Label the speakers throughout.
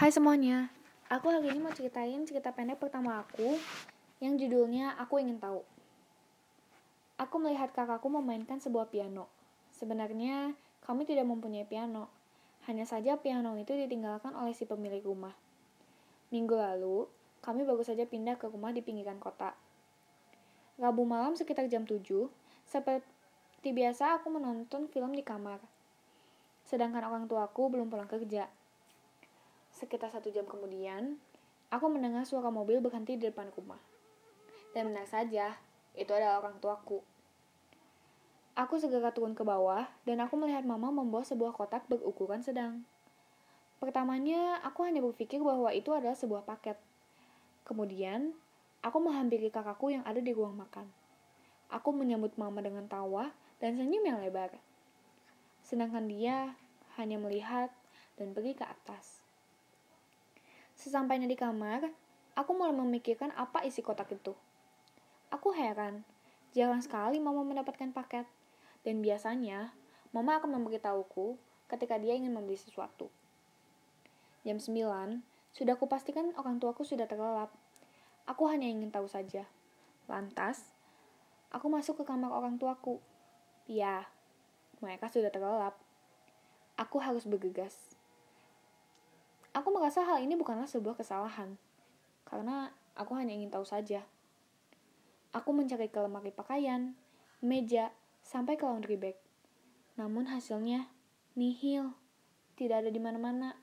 Speaker 1: Hai semuanya, aku hari ini mau ceritain cerita pendek pertama aku yang judulnya Aku Ingin Tahu. Aku melihat kakakku memainkan sebuah piano. Sebenarnya kami tidak mempunyai piano, hanya saja piano itu ditinggalkan oleh si pemilik rumah. Minggu lalu, kami baru saja pindah ke rumah di pinggiran kota. Rabu malam sekitar jam 7, seperti biasa aku menonton film di kamar. Sedangkan orang tuaku belum pulang kerja. Sekitar satu jam kemudian, aku mendengar suara mobil berhenti di depan rumah. Dan benar saja, itu adalah orang tuaku. Aku segera turun ke bawah, dan aku melihat mama membawa sebuah kotak berukuran sedang. Pertamanya, aku hanya berpikir bahwa itu adalah sebuah paket. Kemudian, aku menghampiri kakakku yang ada di ruang makan. Aku menyambut mama dengan tawa dan senyum yang lebar. Sedangkan dia hanya melihat dan pergi ke atas. Sesampainya di kamar, aku mulai memikirkan apa isi kotak itu. Aku heran, jarang sekali mama mendapatkan paket. Dan biasanya, mama akan memberitahuku ketika dia ingin membeli sesuatu. Jam 9, sudah kupastikan orang tuaku sudah terlelap. Aku hanya ingin tahu saja. Lantas, aku masuk ke kamar orang tuaku. Ya, mereka sudah terlelap. Aku harus bergegas. Aku merasa hal ini bukanlah sebuah kesalahan, karena aku hanya ingin tahu saja. Aku mencari ke lemari pakaian, meja, sampai ke laundry bag. Namun hasilnya nihil, tidak ada di mana-mana.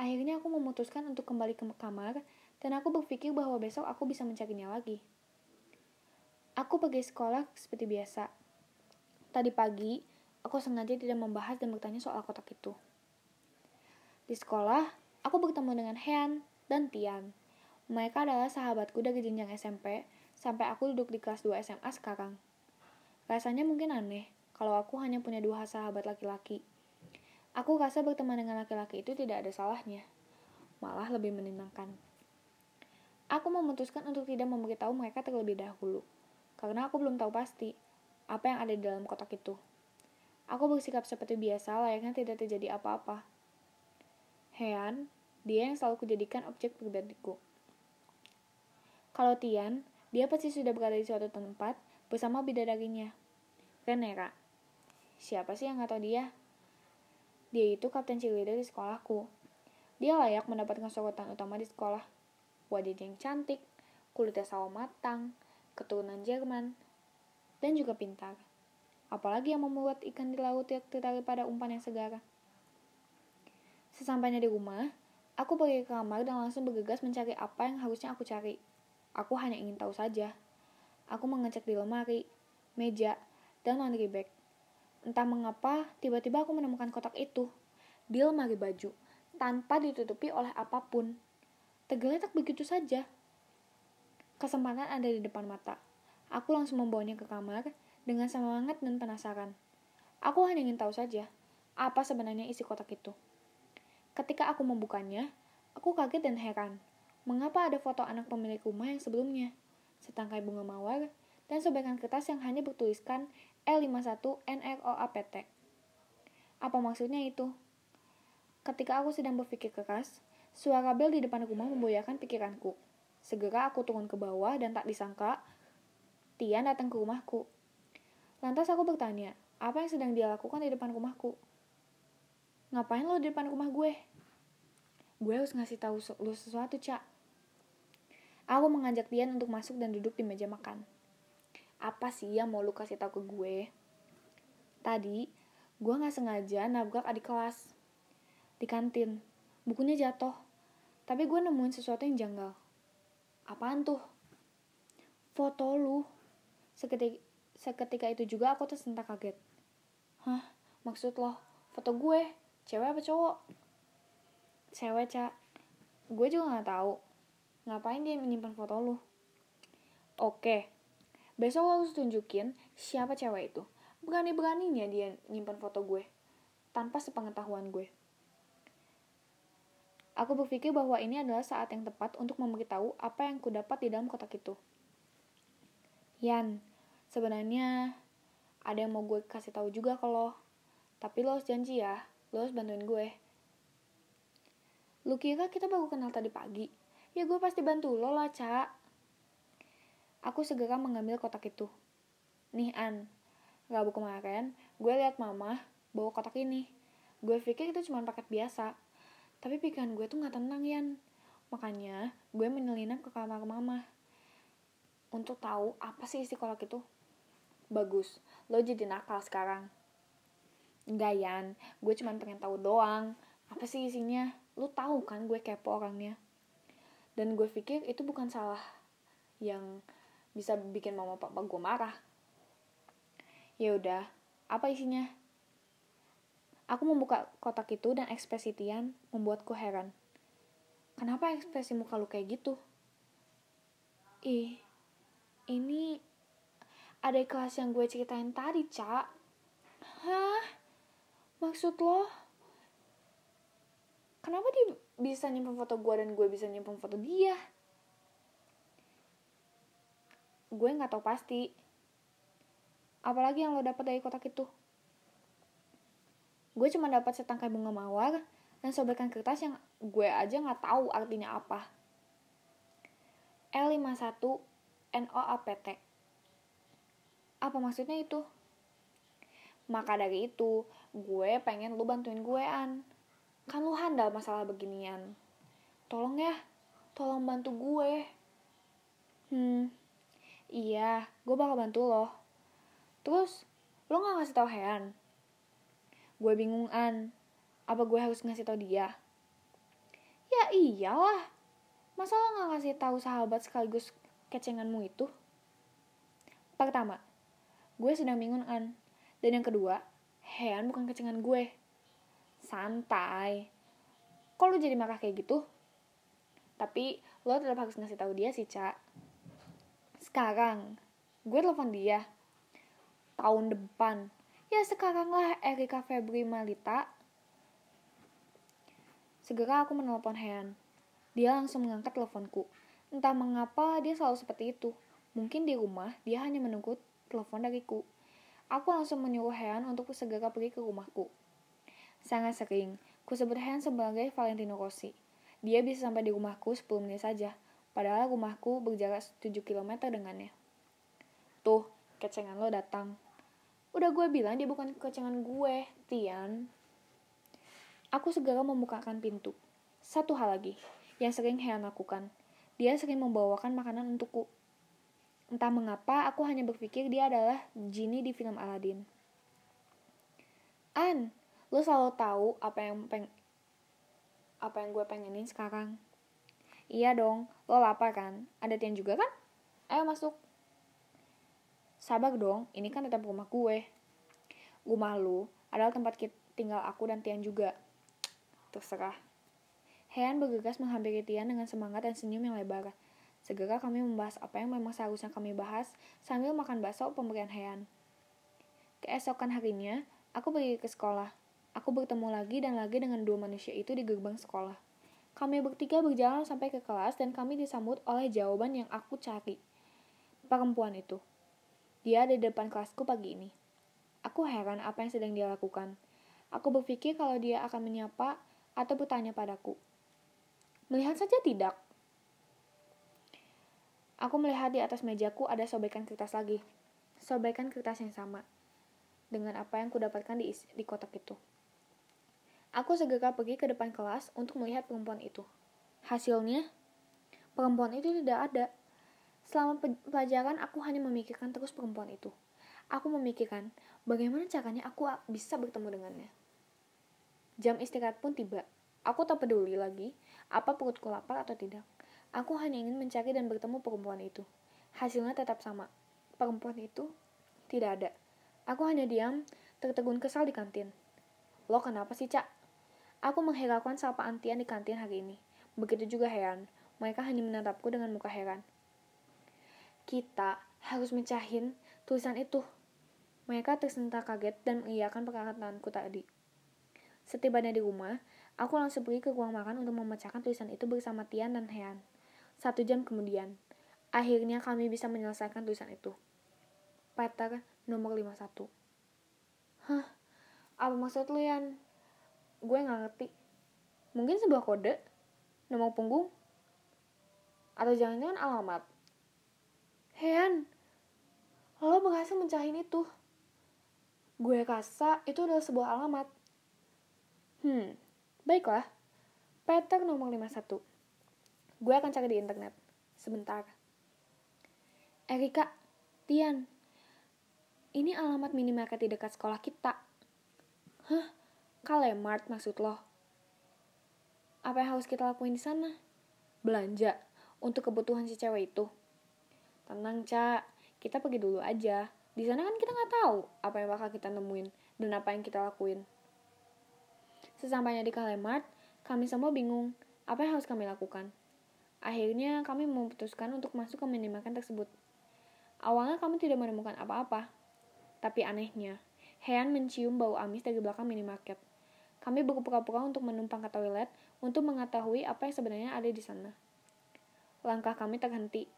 Speaker 1: Akhirnya aku memutuskan untuk kembali ke kamar dan aku berpikir bahwa besok aku bisa mencarinya lagi. Aku pergi sekolah seperti biasa. Tadi pagi, aku sengaja tidak membahas dan bertanya soal kotak itu. Di sekolah, Aku bertemu dengan Hean dan Tian. Mereka adalah sahabatku dari jenjang SMP sampai aku duduk di kelas 2 SMA sekarang. Rasanya mungkin aneh kalau aku hanya punya dua sahabat laki-laki. Aku rasa berteman dengan laki-laki itu tidak ada salahnya, malah lebih menyenangkan. Aku memutuskan untuk tidak memberitahu mereka terlebih dahulu, karena aku belum tahu pasti apa yang ada di dalam kotak itu. Aku bersikap seperti biasa layaknya tidak terjadi apa-apa. Hean, dia yang selalu kujadikan objek pribadiku. Kalau Tian, dia pasti sudah berada di suatu tempat bersama bidadarinya. Renera. Siapa sih yang gak tahu dia? Dia itu kapten cheerleader di sekolahku. Dia layak mendapatkan sorotan utama di sekolah. Wajahnya yang cantik, kulitnya sawo matang, keturunan Jerman, dan juga pintar. Apalagi yang membuat ikan di laut tertarik pada umpan yang segar. Sesampainya di rumah, aku pergi ke kamar dan langsung bergegas mencari apa yang harusnya aku cari. Aku hanya ingin tahu saja. Aku mengecek di lemari, meja, dan laundry bag. Entah mengapa, tiba-tiba aku menemukan kotak itu di lemari baju, tanpa ditutupi oleh apa pun. Tergeletak begitu saja. Kesempatan ada di depan mata. Aku langsung membawanya ke kamar dengan semangat dan penasaran. Aku hanya ingin tahu saja, apa sebenarnya isi kotak itu. Ketika aku membukanya, aku kaget dan heran. Mengapa ada foto anak pemilik rumah yang sebelumnya? Setangkai bunga mawar dan sebagian kertas yang hanya bertuliskan L51NROAPT. Apa maksudnya itu? Ketika aku sedang berpikir keras, suara bel di depan rumah memboyakan pikiranku. Segera aku turun ke bawah dan tak disangka, Tian datang ke rumahku. Lantas aku bertanya, apa yang sedang dia lakukan di depan rumahku? Ngapain lo di depan rumah gue? Gue harus ngasih tahu lo sesuatu, Cak. Aku mengajak Dian untuk masuk dan duduk di meja makan. Apa sih yang mau lo kasih tahu ke gue? Tadi, gue gak sengaja nabrak adik kelas. Di kantin, bukunya jatuh. Tapi gue nemuin sesuatu yang janggal. Apaan tuh? Foto lu. Seketika, seketika itu juga aku tersentak kaget. Hah? Maksud lo? Foto gue? Cewek apa cowok? Cewek cak gue juga nggak tahu. Ngapain dia menyimpan foto lu? Oke. Besok lo harus tunjukin siapa cewek itu. Berani beraninya dia nyimpan foto gue tanpa sepengetahuan gue. Aku berpikir bahwa ini adalah saat yang tepat untuk memberitahu apa yang kudapat di dalam kotak itu. Yan, sebenarnya ada yang mau gue kasih tahu juga kalau tapi lo harus janji ya lo harus bantuin gue. Lu kira kita baru kenal tadi pagi? Ya gue pasti bantu lo lah, Cak. Aku segera mengambil kotak itu. Nih, An. Rabu kemarin, gue liat mama bawa kotak ini. Gue pikir itu cuma paket biasa. Tapi pikiran gue tuh gak tenang, Yan. Makanya, gue menyelinap ke kamar mama. Untuk tahu apa sih isi kotak itu. Bagus, lo jadi nakal sekarang. Enggak, Yan. Gue cuma pengen tahu doang. Apa sih isinya? Lu tahu kan gue kepo orangnya. Dan gue pikir itu bukan salah yang bisa bikin mama papa gue marah. Ya udah, apa isinya? Aku membuka kotak itu dan ekspresi Tian membuatku heran. Kenapa ekspresi muka lu kayak gitu? Ih, ini ada kelas yang gue ceritain tadi, Cak. Hah? Maksud lo? Kenapa dia bisa nyimpen foto gue dan gue bisa nyimpen foto dia? gue nggak tahu pasti. Apalagi yang lo dapat dari kotak itu. Gue cuma dapat setangkai bunga mawar dan sobekan kertas yang gue aja nggak tahu artinya apa. L51 NOAPT apa maksudnya itu? Maka dari itu gue pengen lu bantuin gue an kan lu handal masalah beginian tolong ya tolong bantu gue hmm Iya, gue bakal bantu lo. Terus, lo gak ngasih tau Hean? Gue bingung, An. Apa gue harus ngasih tau dia? Ya iyalah. Masa lo gak ngasih tahu sahabat sekaligus kecenganmu itu? Pertama, gue sedang bingung, An. Dan yang kedua, Hean bukan kecengan gue. Santai. Kok lo jadi marah kayak gitu? Tapi, lo tetap harus ngasih tahu dia sih, Cak sekarang gue telepon dia. Tahun depan. Ya sekarang lah Erika Febri Malita. Segera aku menelpon Hean dia langsung mengangkat teleponku. Entah mengapa dia selalu seperti itu. Mungkin di rumah dia hanya menunggu telepon dariku aku langsung menyuruh Hean untuk segera pergi ke rumahku sangat sering ku sebut Hean sebagai Valentino Rossi dia bisa sampai di rumahku 10 menit saja Padahal rumahku berjarak 7 km dengannya. Tuh, kecengan lo datang. Udah gue bilang dia bukan kecengan gue, Tian. Aku segera membukakan pintu. Satu hal lagi, yang sering Hean lakukan. Dia sering membawakan makanan untukku. Entah mengapa, aku hanya berpikir dia adalah Genie di film Aladdin. An, lo selalu tahu apa yang peng apa yang gue pengenin sekarang. Iya dong, lo lapar kan? Ada Tian juga kan? Ayo masuk. Sabar dong, ini kan tetap rumah gue. Rumah lu adalah tempat tinggal aku dan Tian juga. Terserah. Hean bergegas menghampiri Tian dengan semangat dan senyum yang lebar. Segera kami membahas apa yang memang seharusnya kami bahas sambil makan bakso pemberian Hean. Keesokan harinya, aku pergi ke sekolah. Aku bertemu lagi dan lagi dengan dua manusia itu di gerbang sekolah. Kami bertiga berjalan sampai ke kelas dan kami disambut oleh jawaban yang aku cari. Perempuan itu. Dia ada di depan kelasku pagi ini. Aku heran apa yang sedang dia lakukan. Aku berpikir kalau dia akan menyapa atau bertanya padaku. Melihat saja tidak. Aku melihat di atas mejaku ada sobekan kertas lagi. Sobekan kertas yang sama. Dengan apa yang kudapatkan di, di kotak itu. Aku segera pergi ke depan kelas untuk melihat perempuan itu. Hasilnya, perempuan itu tidak ada. Selama pelajaran, aku hanya memikirkan terus perempuan itu. Aku memikirkan bagaimana caranya aku bisa bertemu dengannya. Jam istirahat pun tiba. Aku tak peduli lagi apa perutku lapar atau tidak. Aku hanya ingin mencari dan bertemu perempuan itu. Hasilnya tetap sama. Perempuan itu tidak ada. Aku hanya diam, tertegun kesal di kantin. Lo kenapa sih, Cak? Aku menghiraukan sapaan Tian di kantin hari ini. Begitu juga Heran. Mereka hanya menatapku dengan muka heran. Kita harus mencahin tulisan itu. Mereka tersentak kaget dan mengiyakan perkataanku tadi. Setibanya di rumah, aku langsung pergi ke ruang makan untuk memecahkan tulisan itu bersama Tian dan Hean. Satu jam kemudian, akhirnya kami bisa menyelesaikan tulisan itu. Peter nomor 51. Hah? Apa maksud lu, Yan? gue nggak ngerti mungkin sebuah kode Nama punggung? Atau jangan-jangan alamat? Hean, lo berhasil mencahin itu. Gue rasa itu adalah sebuah alamat. Hmm, baiklah. Peter nomor 51. Gue akan cari di internet. Sebentar. Erika, Tian, ini alamat minimarket di dekat sekolah kita. Hah? Kalemart maksud lo? Apa yang harus kita lakuin di sana? Belanja untuk kebutuhan si cewek itu. Tenang, Cak. Kita pergi dulu aja. Di sana kan kita nggak tahu apa yang bakal kita nemuin dan apa yang kita lakuin. Sesampainya di Kalemart, kami semua bingung apa yang harus kami lakukan. Akhirnya kami memutuskan untuk masuk ke minimarket tersebut. Awalnya kami tidak menemukan apa-apa, tapi anehnya, Hean mencium bau amis dari belakang minimarket. Kami berpura-pura untuk menumpang ke toilet untuk mengetahui apa yang sebenarnya ada di sana. Langkah kami terhenti.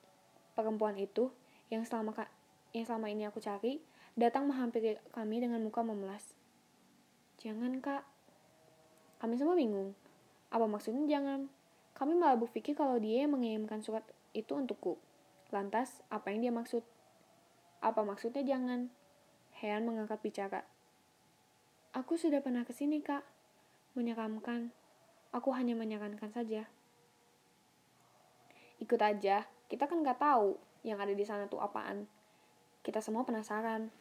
Speaker 1: Perempuan itu, yang selama yang selama ini aku cari, datang menghampiri kami dengan muka memelas. Jangan, Kak. Kami semua bingung. Apa maksudnya jangan? Kami malah berpikir kalau dia yang mengirimkan surat itu untukku. Lantas, apa yang dia maksud? Apa maksudnya jangan? Hean mengangkat bicara. Aku sudah pernah ke sini, Kak. Menyeramkan. Aku hanya menyarankan saja. Ikut aja. Kita kan nggak tahu yang ada di sana tuh apaan. Kita semua penasaran.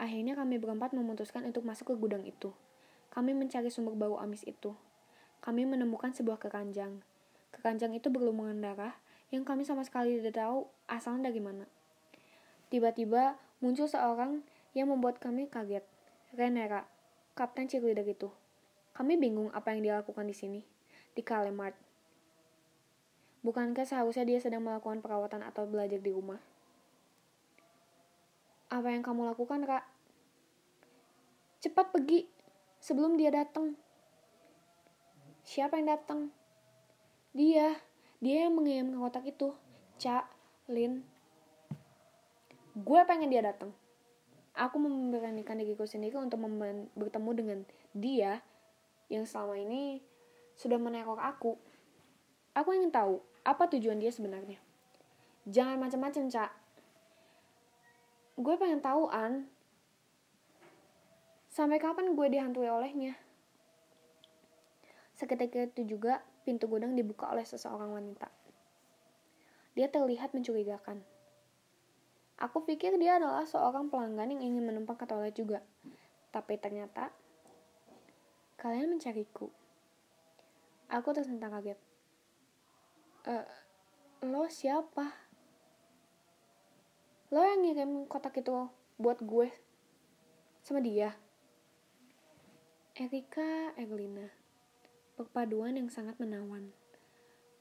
Speaker 1: Akhirnya kami berempat memutuskan untuk masuk ke gudang itu. Kami mencari sumber bau amis itu. Kami menemukan sebuah keranjang. Keranjang itu berlumuran darah yang kami sama sekali tidak tahu asalnya dari mana. Tiba-tiba muncul seorang yang membuat kami kaget. Renera, kapten cheerleader itu. Kami bingung apa yang dia lakukan di sini, di Kalemart. Bukankah seharusnya dia sedang melakukan perawatan atau belajar di rumah? Apa yang kamu lakukan, Kak? Cepat pergi, sebelum dia datang. Siapa yang datang? Dia, dia yang mengirim kotak itu. Cak, Lin, gue pengen dia datang. Aku memberanikan diriku sendiri untuk bertemu dengan dia yang selama ini sudah meneror aku. Aku ingin tahu apa tujuan dia sebenarnya? Jangan macam-macam cak gue pengen tahu an. Sampai kapan gue dihantui olehnya seketika itu juga pintu gudang dibuka oleh seseorang wanita dia terlihat mencurigakan Aku pikir dia adalah seorang pelanggan yang ingin menumpang ke toilet juga. Tapi ternyata, kalian mencariku. Aku tersentak kaget. E, lo siapa? Lo yang ngirim kotak itu buat gue sama dia? Erika Eglina. Perpaduan yang sangat menawan.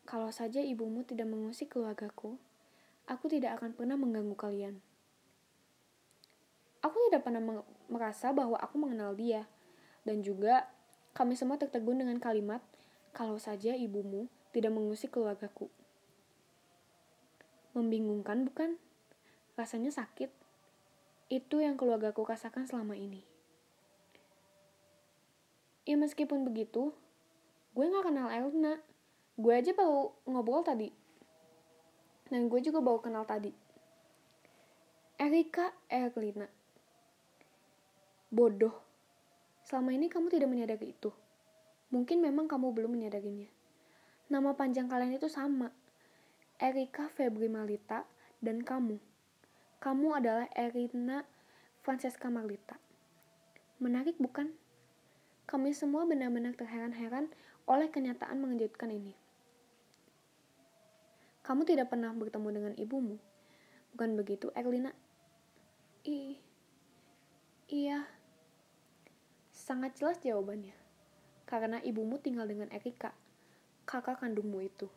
Speaker 1: Kalau saja ibumu tidak mengusik keluargaku, aku tidak akan pernah mengganggu kalian. Aku tidak pernah merasa bahwa aku mengenal dia, dan juga kami semua tertegun dengan kalimat, "Kalau saja ibumu tidak mengusik keluargaku." Membingungkan, bukan? Rasanya sakit. Itu yang keluargaku rasakan selama ini. Ya meskipun begitu, gue gak kenal Elna. Gue aja baru ngobrol tadi dan gue juga bawa kenal tadi. Erika Erlina. Bodoh. Selama ini kamu tidak menyadari itu. Mungkin memang kamu belum menyadarinya. Nama panjang kalian itu sama. Erika Febri Malita dan kamu. Kamu adalah Erina Francesca Marlita. Menarik bukan? Kami semua benar-benar terheran-heran oleh kenyataan mengejutkan ini. Kamu tidak pernah bertemu dengan ibumu. Bukan begitu, Erlina? I iya. Sangat jelas jawabannya. Karena ibumu tinggal dengan Erika, kakak kandungmu itu.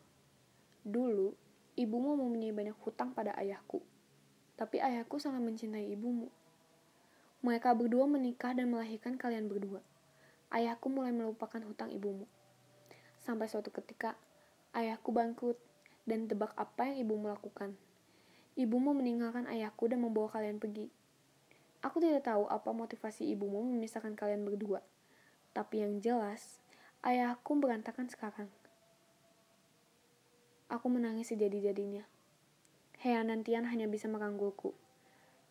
Speaker 1: Dulu, ibumu mempunyai banyak hutang pada ayahku. Tapi ayahku sangat mencintai ibumu. Mereka berdua menikah dan melahirkan kalian berdua. Ayahku mulai melupakan hutang ibumu. Sampai suatu ketika, ayahku bangkrut dan tebak apa yang ibumu lakukan. Ibumu meninggalkan ayahku dan membawa kalian pergi. Aku tidak tahu apa motivasi ibumu memisahkan kalian berdua. Tapi yang jelas, ayahku berantakan sekarang. aku menangis sejadi-jadinya. Heanantian hanya bisa menggangguku.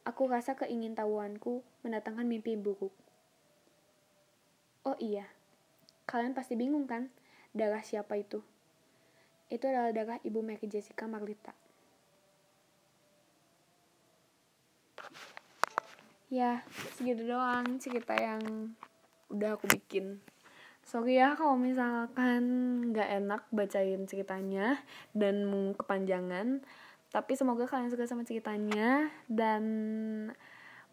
Speaker 1: Aku rasa keingintahuanku mendatangkan mimpi buruk. Oh iya, kalian pasti bingung kan? Darah siapa itu? Itu adalah darah ibu Mary Jessica Marlita. Ya, segitu doang cerita yang udah aku bikin sorry ya kalau misalkan nggak enak bacain ceritanya dan kepanjangan tapi semoga kalian suka sama ceritanya dan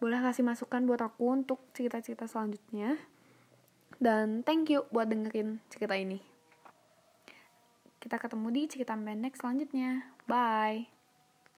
Speaker 1: boleh kasih masukan buat aku untuk cerita-cerita selanjutnya dan thank you buat dengerin cerita ini kita ketemu di cerita pendek selanjutnya. Bye